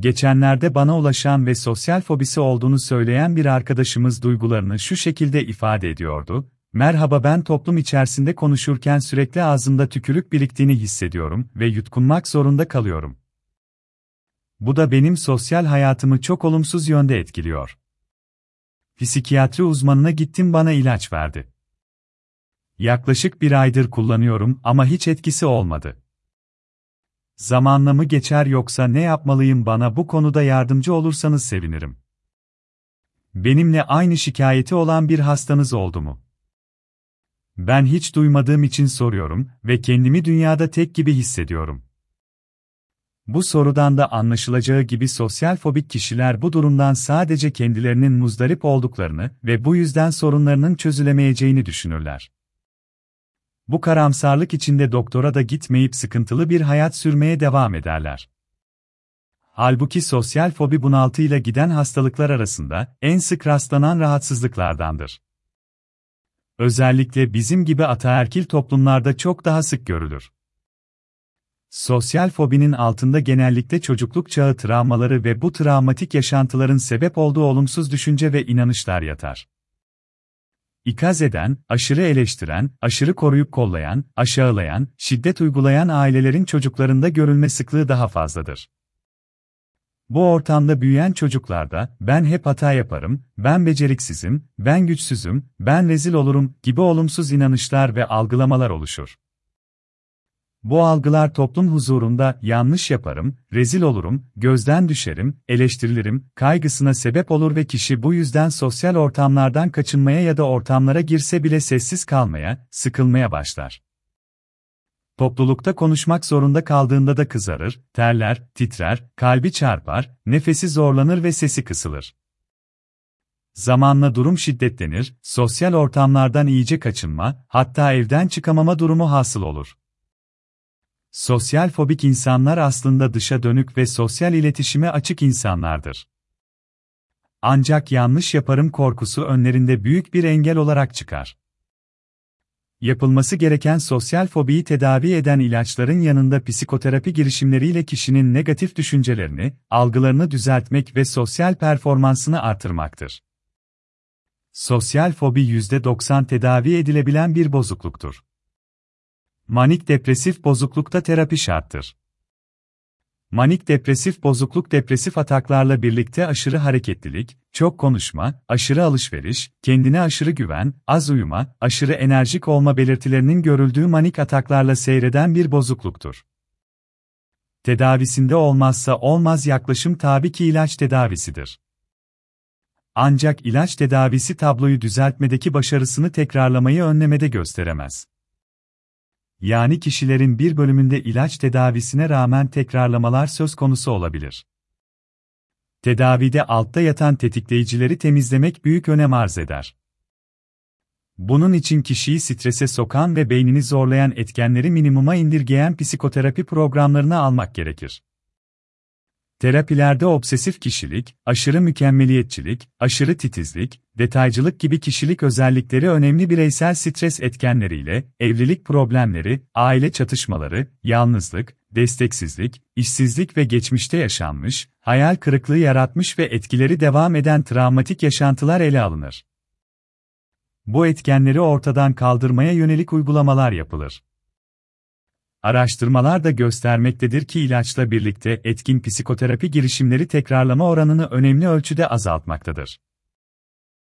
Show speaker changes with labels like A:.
A: Geçenlerde bana ulaşan ve sosyal fobisi olduğunu söyleyen bir arkadaşımız duygularını şu şekilde ifade ediyordu. Merhaba ben toplum içerisinde konuşurken sürekli ağzımda tükürük biriktiğini hissediyorum ve yutkunmak zorunda kalıyorum. Bu da benim sosyal hayatımı çok olumsuz yönde etkiliyor. Psikiyatri uzmanına gittim bana ilaç verdi. Yaklaşık bir aydır kullanıyorum ama hiç etkisi olmadı. Zamanla mı geçer yoksa ne yapmalıyım bana bu konuda yardımcı olursanız sevinirim. Benimle aynı şikayeti olan bir hastanız oldu mu? Ben hiç duymadığım için soruyorum ve kendimi dünyada tek gibi hissediyorum. Bu sorudan da anlaşılacağı gibi sosyal fobik kişiler bu durumdan sadece kendilerinin muzdarip olduklarını ve bu yüzden sorunlarının çözülemeyeceğini düşünürler. Bu karamsarlık içinde doktora da gitmeyip sıkıntılı bir hayat sürmeye devam ederler. Halbuki sosyal fobi bunaltıyla giden hastalıklar arasında en sık rastlanan rahatsızlıklardandır. Özellikle bizim gibi ataerkil toplumlarda çok daha sık görülür. Sosyal fobinin altında genellikle çocukluk çağı travmaları ve bu travmatik yaşantıların sebep olduğu olumsuz düşünce ve inanışlar yatar. İkaz eden, aşırı eleştiren, aşırı koruyup kollayan, aşağılayan, şiddet uygulayan ailelerin çocuklarında görülme sıklığı daha fazladır. Bu ortamda büyüyen çocuklarda, ben hep hata yaparım, ben beceriksizim, ben güçsüzüm, ben rezil olurum gibi olumsuz inanışlar ve algılamalar oluşur. Bu algılar toplum huzurunda yanlış yaparım, rezil olurum, gözden düşerim, eleştirilirim, kaygısına sebep olur ve kişi bu yüzden sosyal ortamlardan kaçınmaya ya da ortamlara girse bile sessiz kalmaya, sıkılmaya başlar. Toplulukta konuşmak zorunda kaldığında da kızarır, terler, titrer, kalbi çarpar, nefesi zorlanır ve sesi kısılır. Zamanla durum şiddetlenir, sosyal ortamlardan iyice kaçınma, hatta evden çıkamama durumu hasıl olur. Sosyal fobik insanlar aslında dışa dönük ve sosyal iletişime açık insanlardır. Ancak yanlış yaparım korkusu önlerinde büyük bir engel olarak çıkar. Yapılması gereken sosyal fobiyi tedavi eden ilaçların yanında psikoterapi girişimleriyle kişinin negatif düşüncelerini, algılarını düzeltmek ve sosyal performansını artırmaktır. Sosyal fobi %90 tedavi edilebilen bir bozukluktur. Manik depresif bozuklukta terapi şarttır. Manik depresif bozukluk depresif ataklarla birlikte aşırı hareketlilik, çok konuşma, aşırı alışveriş, kendine aşırı güven, az uyuma, aşırı enerjik olma belirtilerinin görüldüğü manik ataklarla seyreden bir bozukluktur. Tedavisinde olmazsa olmaz yaklaşım tabii ki ilaç tedavisidir. Ancak ilaç tedavisi tabloyu düzeltmedeki başarısını tekrarlamayı önlemede gösteremez. Yani kişilerin bir bölümünde ilaç tedavisine rağmen tekrarlamalar söz konusu olabilir. Tedavide altta yatan tetikleyicileri temizlemek büyük önem arz eder. Bunun için kişiyi strese sokan ve beynini zorlayan etkenleri minimuma indirgeyen psikoterapi programlarını almak gerekir. Terapilerde obsesif kişilik, aşırı mükemmeliyetçilik, aşırı titizlik, detaycılık gibi kişilik özellikleri önemli bireysel stres etkenleriyle, evlilik problemleri, aile çatışmaları, yalnızlık, desteksizlik, işsizlik ve geçmişte yaşanmış, hayal kırıklığı yaratmış ve etkileri devam eden travmatik yaşantılar ele alınır. Bu etkenleri ortadan kaldırmaya yönelik uygulamalar yapılır. Araştırmalar da göstermektedir ki ilaçla birlikte etkin psikoterapi girişimleri tekrarlama oranını önemli ölçüde azaltmaktadır.